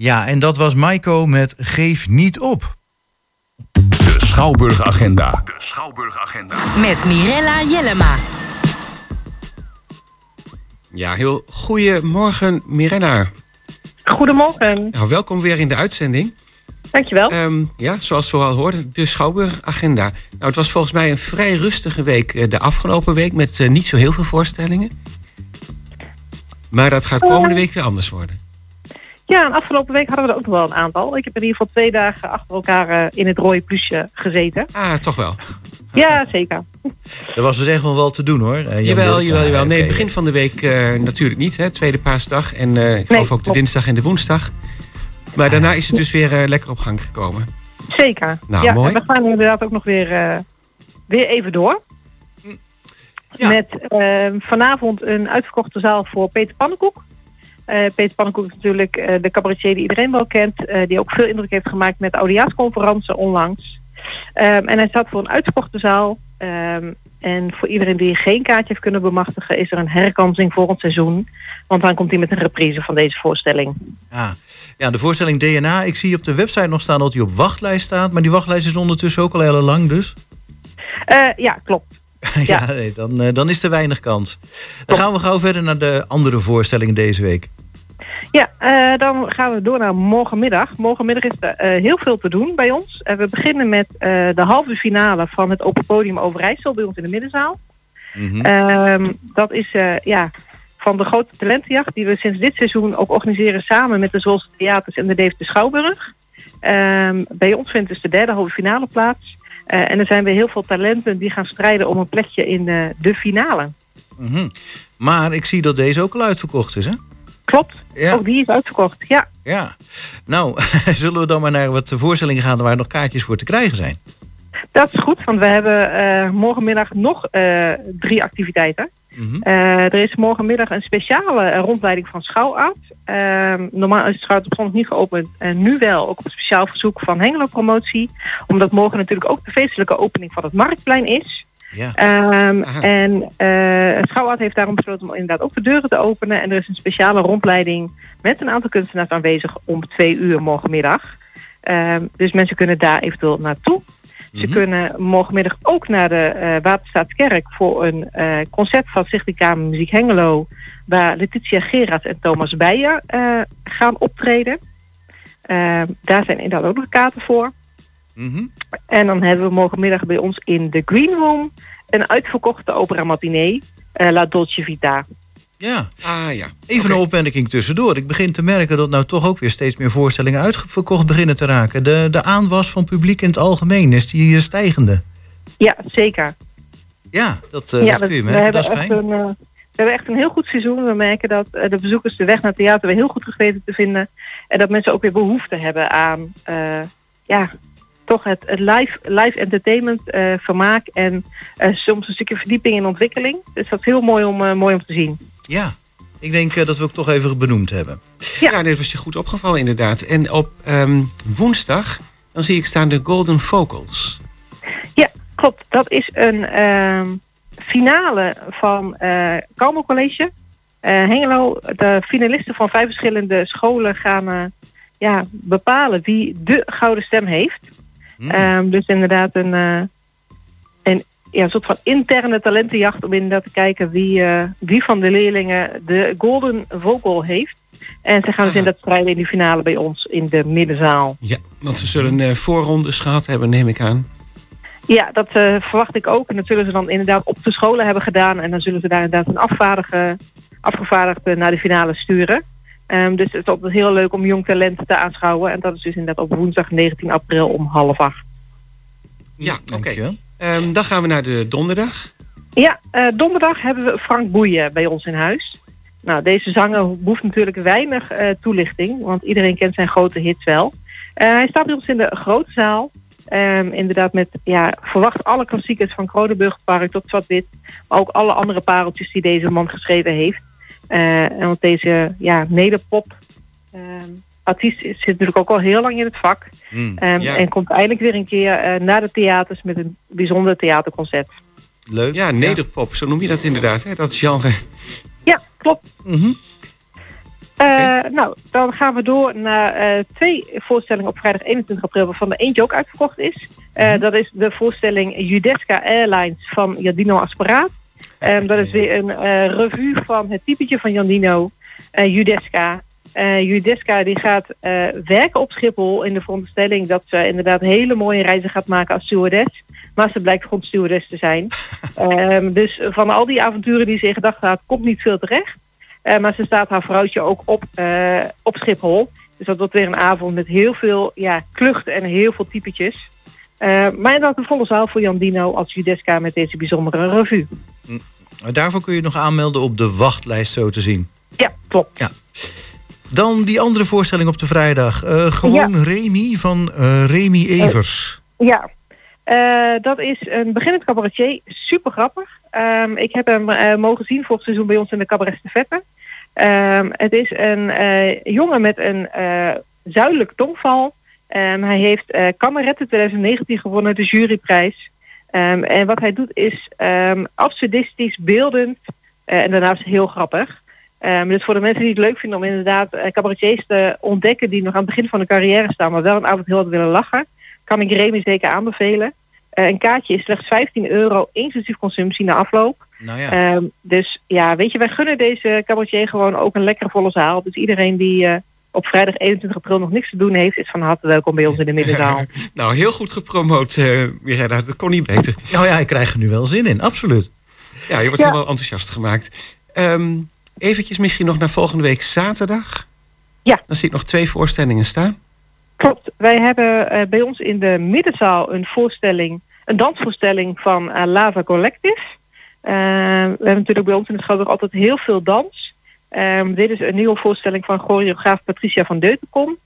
Ja, en dat was Maiko met Geef niet op. De Schouwburg Agenda. Met Mirella Jellema. Ja, heel goedemorgen Mirena. Goedemorgen. Nou, welkom weer in de uitzending. Dankjewel. Ehm, ja, zoals we al hoorden, de Schouwburg-agenda. Nou, het was volgens mij een vrij rustige week eh, de afgelopen week... met eh, niet zo heel veel voorstellingen. Maar dat gaat komende week weer anders worden. Ja, en afgelopen week hadden we er ook nog wel een aantal. Ik heb in ieder geval twee dagen achter elkaar eh, in het rode plusje gezeten. Ah, toch wel. Ja, zeker. Er was dus echt wel wat te doen hoor. Jan Jawel, jawel, jawel. Ja, Nee, het begin van de week eh, natuurlijk niet. Hè, tweede paasdag. En eh ik geloof ook de dinsdag en de woensdag. Maar daarna is het dus weer eh, lekker op gang gekomen. Zeker. Nou, ja, mooi. en we gaan inderdaad ook nog weer, eh, weer even door. Ja. Met eh, vanavond een uitverkochte zaal voor Peter Pannenkoek. Eh, Peter Pannenkoek is natuurlijk eh, de cabaretier die iedereen wel kent. eh, die ook veel indruk heeft gemaakt met de oudejaarsconferentie onlangs. Ehm, en hij staat voor een uitverkochte zaal. Ehm, en voor iedereen die geen kaartje heeft kunnen bemachtigen... is er een herkansing voor het seizoen. Want dan komt hij met een reprise van deze voorstelling. Ah. Ja, de voorstelling DNA. Ik zie op de website nog staan dat hij op wachtlijst staat. Maar die wachtlijst is ondertussen ook al heel lang dus. Eh, ja, klopt. <laughs> ja, nee, dan, eh, dan is er weinig kans. Dan gaan we gauw verder naar de andere voorstellingen deze week. Ja, eh, dan gaan we door naar morgenmiddag. Morgenmiddag is er eh, heel veel te doen bij ons. We beginnen met de halve finale van het Open Podium Overijssel bij ons in de middenzaal. Mhm. Ehm, dat is ja, van de grote talentenjacht die we sinds dit seizoen ook organiseren samen met de Zwolse Theaters en de Deventer Schouwburg. Ehm, bij ons vindt dus de derde halve finale plaats. Eh, en er zijn weer heel veel talenten die gaan strijden om een plekje in eh, de finale. Mhm. Maar ik zie dat deze ook al uitverkocht is, hè? Klopt, Ja. ook die is uitverkocht. Ja, Ja. Nou, <laughs> zullen we dan maar naar wat voorstellingen gaan waar nog kaartjes voor te krijgen zijn? Dat is goed, want we hebben eh, morgenmiddag nog drie activiteiten. Mhm. Eh, er is morgenmiddag een speciale rondleiding van Schouwarts. Ehm, normaal is het Schouwarts op zondag niet geopend. En nu wel, ook op speciaal verzoek van Hengelo Promotie. Omdat morgen natuurlijk ook de feestelijke opening van het Marktplein is. Ja. Ehm, en eh Schouwart heeft daarom besloten om inderdaad ook de deuren te openen. En er is een speciale rondleiding met een aantal kunstenaars aanwezig om twee uur morgenmiddag. Ehm, dus mensen kunnen daar eventueel naartoe. Ze Mhm. kunnen morgenmiddag ook naar de eh Waterstaatskerk voor een eh, concert van Stichting Kamer Muziek Hengelo. Waar Letitia Gerards en Thomas Beijer eh, gaan optreden. Ehm, daar zijn inderdaad ook nog kaarten voor. Mhm. En dan hebben we morgenmiddag bij ons in de Green Room een uitverkochte opera matinee, La Dolce Vita. Ja. Ah ja. Even een opmerking tussendoor. Ik begin te merken dat nou toch ook weer steeds meer voorstellingen uitverkocht beginnen te raken. De, de aanwas van publiek in het algemeen is die stijgende. Ja, zeker. Ja, dat, eh, ja, dat kun je we merken. hebben Dat is echt fijn. een, eh, we hebben echt een heel goed seizoen. We merken dat eh, de bezoekers de weg naar het theater weer heel goed weten te vinden. En dat mensen ook weer behoefte hebben aan eh, ja, toch het, het live, live entertainment, eh, vermaak en eh, soms een stukje verdieping in ontwikkeling. Dus dat is heel mooi om, mooi om te zien. Ja, ik denk eh, dat we ook toch even benoemd hebben. Ja. Ja, dit was je goed opgevallen inderdaad. En op ehm, woensdag, dan zie ik staan de Golden Vocals. Ja, klopt. Dat is een ehm, finale van eh Kalmo College. Eh, Hengelo, de finalisten van vijf verschillende scholen gaan eh, ja, bepalen wie de gouden stem heeft. Hmm. Ehm, dus inderdaad een, eh, een ja, soort van interne talentenjacht om inderdaad te kijken wie, eh, wie van de leerlingen de golden vocal heeft. En ze gaan dus Aha. inderdaad strijden in die finale bij ons in de middenzaal. Ja, want ze zullen eh, voorrondes gehad hebben, neem ik aan. Ja, dat eh, verwacht ik ook. En dat zullen ze dan inderdaad op de scholen hebben gedaan. En dan zullen ze daar inderdaad een afvaardige, afgevaardigde naar de finale sturen. Ehm, dus het is altijd heel leuk om jong talent te aanschouwen. En dat is dus inderdaad op woensdag 19 april om half acht. Ja, oké. Ehm, dan gaan we naar de donderdag. Ja, eh, donderdag hebben we Frank Boeien bij ons in huis. Nou, deze zanger behoeft natuurlijk weinig eh, toelichting, want iedereen kent zijn grote hits wel. Eh, hij staat bij ons in de grote zaal. Ehm, inderdaad met, ja, verwacht alle klassiekers van Kronenburgpark tot Zwart-Wit. Maar ook alle andere pareltjes die deze man geschreven heeft. En want deze, ja, nederpop ehm, artiest zit natuurlijk ook al heel lang in het vak. Hmm, Ehm, Ja. En komt eindelijk weer een keer eh, naar de theaters met een bijzonder theaterconcert. Leuk. Ja, nederpop, zo noem je dat inderdaad, hè, dat genre. Ja, klopt. Eh, Nou, dan gaan we door naar eh, twee voorstellingen op vrijdag 21 april, waarvan er eentje ook uitverkocht is. Eh, Dat is de voorstelling Judesca Airlines van Jandino Asperaat. Ehm, dat is weer een eh, revue van het typetje van Jandino, eh Judesca. Judesca die gaat eh, werken op Schiphol in de veronderstelling dat ze inderdaad hele mooie reizen gaat maken als stewardess. Maar ze blijkt gewoon stewardess te zijn. <laughs> Ehm, dus van al die avonturen die ze in gedachten had, komt niet veel terecht. Eh, maar ze staat haar vrouwtje ook op, op Schiphol. Dus dat wordt weer een avond met heel veel ja, klucht en heel veel typetjes. Maar dat een volle zaal voor Jan Dino als Judesca met deze bijzondere revue. Daarvoor kun je nog aanmelden op de wachtlijst zo te zien. Ja, klopt. Ja. Dan die andere voorstelling op de vrijdag. Eh, gewoon Remy van eh, Remy Evers. Ja, Eh, dat is een beginnend cabaretier. Super grappig. Ehm, ik heb hem eh, mogen zien vorig seizoen bij ons in de Cabaret Stafette. Ehm het is een eh, jongen met een eh, zuidelijk tongval. Ehm, hij heeft eh Kameretten 2019 gewonnen, de juryprijs. En wat hij doet is absurdistisch, beeldend eh, en daarnaast heel grappig. Ehm, dus voor de mensen die het leuk vinden om inderdaad eh, cabaretiers te ontdekken die nog aan het begin van de carrière staan, maar wel een avond heel wat willen lachen, kan ik Remy zeker aanbevelen. Eh, een kaartje is slechts 15 euro, inclusief consumptie na afloop. Nou ja. Ehm, dus ja, weet je, wij gunnen deze cabaretier gewoon ook een lekkere volle zaal. Dus iedereen die eh, op vrijdag 21 april nog niks te doen heeft, is van harte welkom bij ons in de middenzaal. <laughs> Nou, heel goed gepromoot, eh Mirella. Dat kon niet beter. Nou ja, ik krijg er nu wel zin in, absoluut. Ja, je wordt Ja. helemaal enthousiast gemaakt. Ehm eventjes misschien nog naar volgende week zaterdag. Ja. Dan zie ik nog twee voorstellingen staan. Klopt. Wij hebben eh, bij ons in de middenzaal een voorstelling, een dansvoorstelling van eh, Lava Collective. Eh, we hebben natuurlijk bij ons in het Schouwburg altijd heel veel dans. Ehm, dit is een nieuwe voorstelling van choreograaf Patricia van Deutenkom.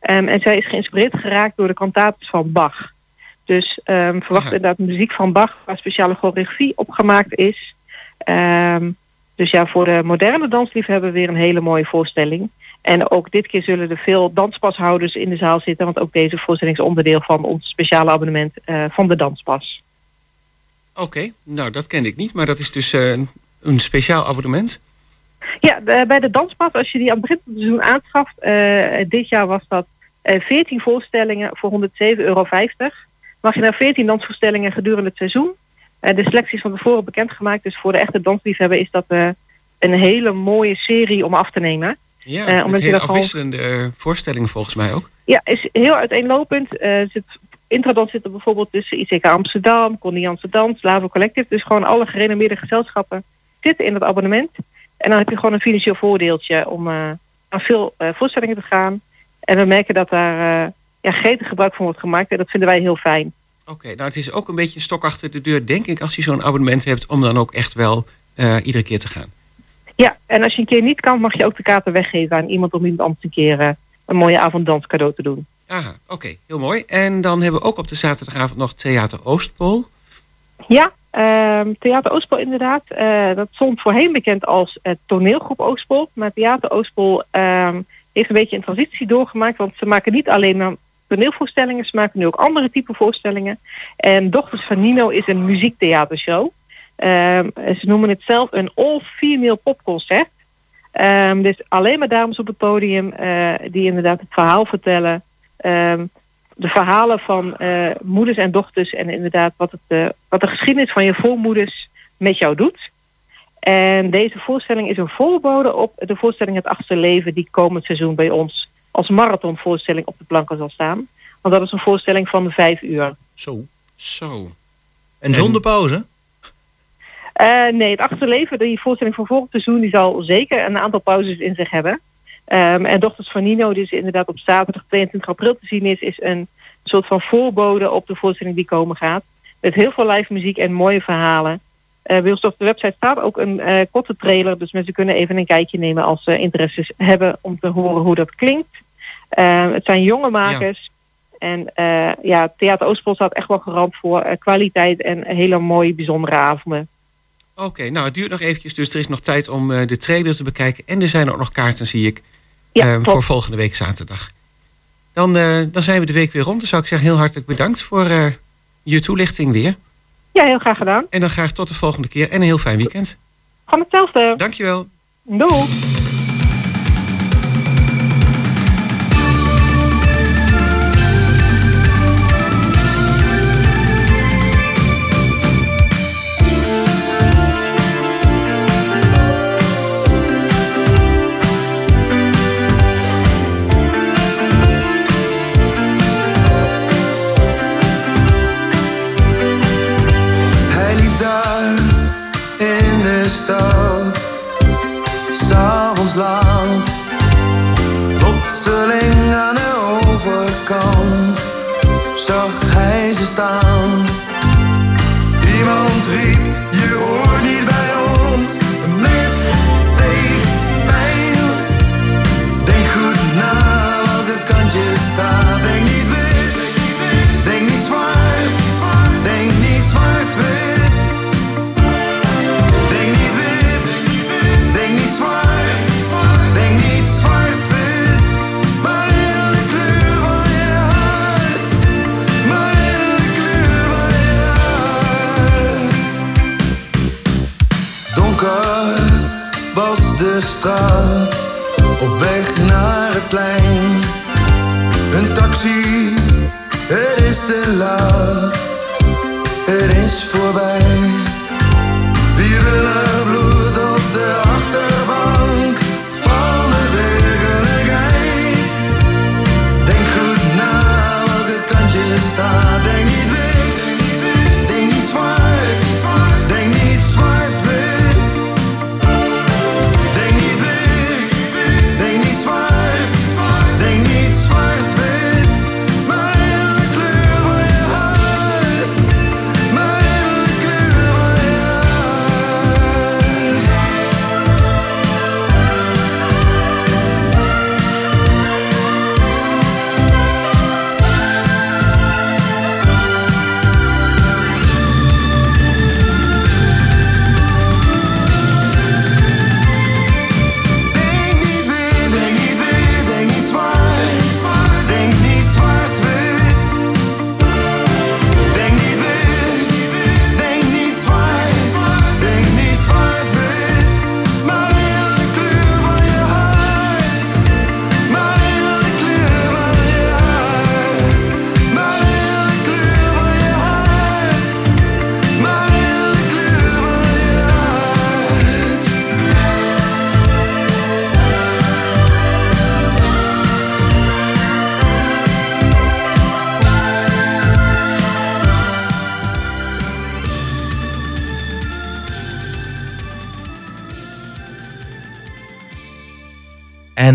Ehm, en zij is geïnspireerd geraakt door de kantates van Bach. Dus ehm, verwacht Aha. inderdaad muziek van Bach waar speciale choreografie opgemaakt is. Ehm, dus ja, voor de moderne dansliefhebber weer een hele mooie voorstelling. En ook dit keer zullen er veel danspashouders in de zaal zitten, want ook deze voorstelling is onderdeel van ons speciale abonnement eh, van de danspas. Oké, nou dat kende ik niet, maar dat is dus eh, een- speciaal abonnement. Ja, de- bij de danspas, als je die aan het begin van het seizoen aanschaft, eh, dit jaar was dat eh 14 voorstellingen voor 107,50 euro. Mag je naar 14 dansvoorstellingen gedurende het seizoen. Eh, de selectie is van tevoren bekendgemaakt, dus voor de echte dansliefhebber is dat eh, een hele mooie serie om af te nemen. Ja, Eh, omdat je hele gewoon- afwisselende voorstellingen volgens mij ook. Ja, is heel uiteenlopend. Zit, Intradans zit er bijvoorbeeld tussen ICK Amsterdam, Connie Amsterdam, Slavo Collective. Dus gewoon alle gerenommeerde gezelschappen zitten in het abonnement. En dan heb je gewoon een financieel voordeeltje om aan veel voorstellingen te gaan. En we merken dat daar eh ja, gretig gebruik van wordt gemaakt. En dat vinden wij heel fijn. Oké, nou het is ook een beetje een stok achter de deur, denk ik, als je zo'n abonnement hebt, om dan ook echt wel eh, iedere keer te gaan. Ja, en als je een keer niet kan, mag je ook de kaarten weggeven aan iemand om iemand anders een keer eh, een mooie avond dans cadeau te doen. Aha, oké, heel mooi. En dan hebben we ook op de zaterdagavond nog Theater Oostpool. Ja, ehm, Theater Oostpol inderdaad. Eh, dat stond voorheen bekend als toneelgroep Oostpol. Maar Theater Oostpol ehm, heeft een beetje een transitie doorgemaakt. Want ze maken niet alleen maar toneelvoorstellingen. Ze maken nu ook andere type voorstellingen. En Dochters van Nino is een muziektheatershow. Ehm, ze noemen het zelf een all-female popconcert. Ehm, dus alleen maar dames op het podium eh, die inderdaad het verhaal vertellen. Ehm, de verhalen van eh, moeders en dochters en inderdaad wat, het, eh, wat de geschiedenis van je voormoeders met jou doet. En deze voorstelling is een voorbode op de voorstelling Het Achtste Leven die komend seizoen bij ons als marathonvoorstelling op de planken zal staan. Want dat is een voorstelling van vijf uur. Zo. Zo. En zonder pauze? Eh, nee, het achtste leven, die voorstelling van vorig seizoen, die zal zeker een aantal pauzes in zich hebben. Ehm, en Dochters van Nino, die is inderdaad op zaterdag 22 april te zien is, is een soort van voorbode op de voorstelling die komen gaat. Met heel veel live muziek en mooie verhalen. Eh bij ons op de website staat ook een eh, korte trailer, dus mensen kunnen even een kijkje nemen als ze interesses hebben om te horen hoe dat klinkt. Ehm, het zijn jonge makers. En eh, ja, Theater Oostpol staat echt wel garant voor eh, kwaliteit en hele mooie, bijzondere avonden. Oké, nou het duurt nog eventjes, dus er is nog tijd om eh, de trailer te bekijken. En er zijn ook nog kaarten, zie ik, Ja, eh, klopt. voor volgende week zaterdag. Dan, dan zijn we de week weer rond. Dan zou ik zeggen heel hartelijk bedankt voor je toelichting weer. Ja, heel graag gedaan. En dan graag tot de volgende keer en een heel fijn weekend. Gewoon hetzelfde. Dankjewel. Doei.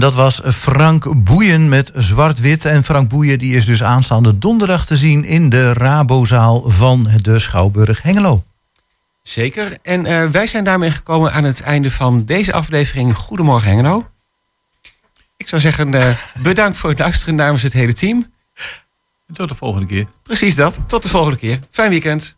dat was Frank Boeien met Zwart-Wit. En Frank Boeien die is dus aanstaande donderdag te zien in de Rabozaal van de Schouwburg Hengelo. Zeker. En eh, wij zijn daarmee gekomen aan het einde van deze aflevering. Goedemorgen Hengelo. Ik zou zeggen, eh, <laughs> bedankt voor het luisteren namens het hele team. En tot de volgende keer. Precies dat. Tot de volgende keer. Fijn weekend.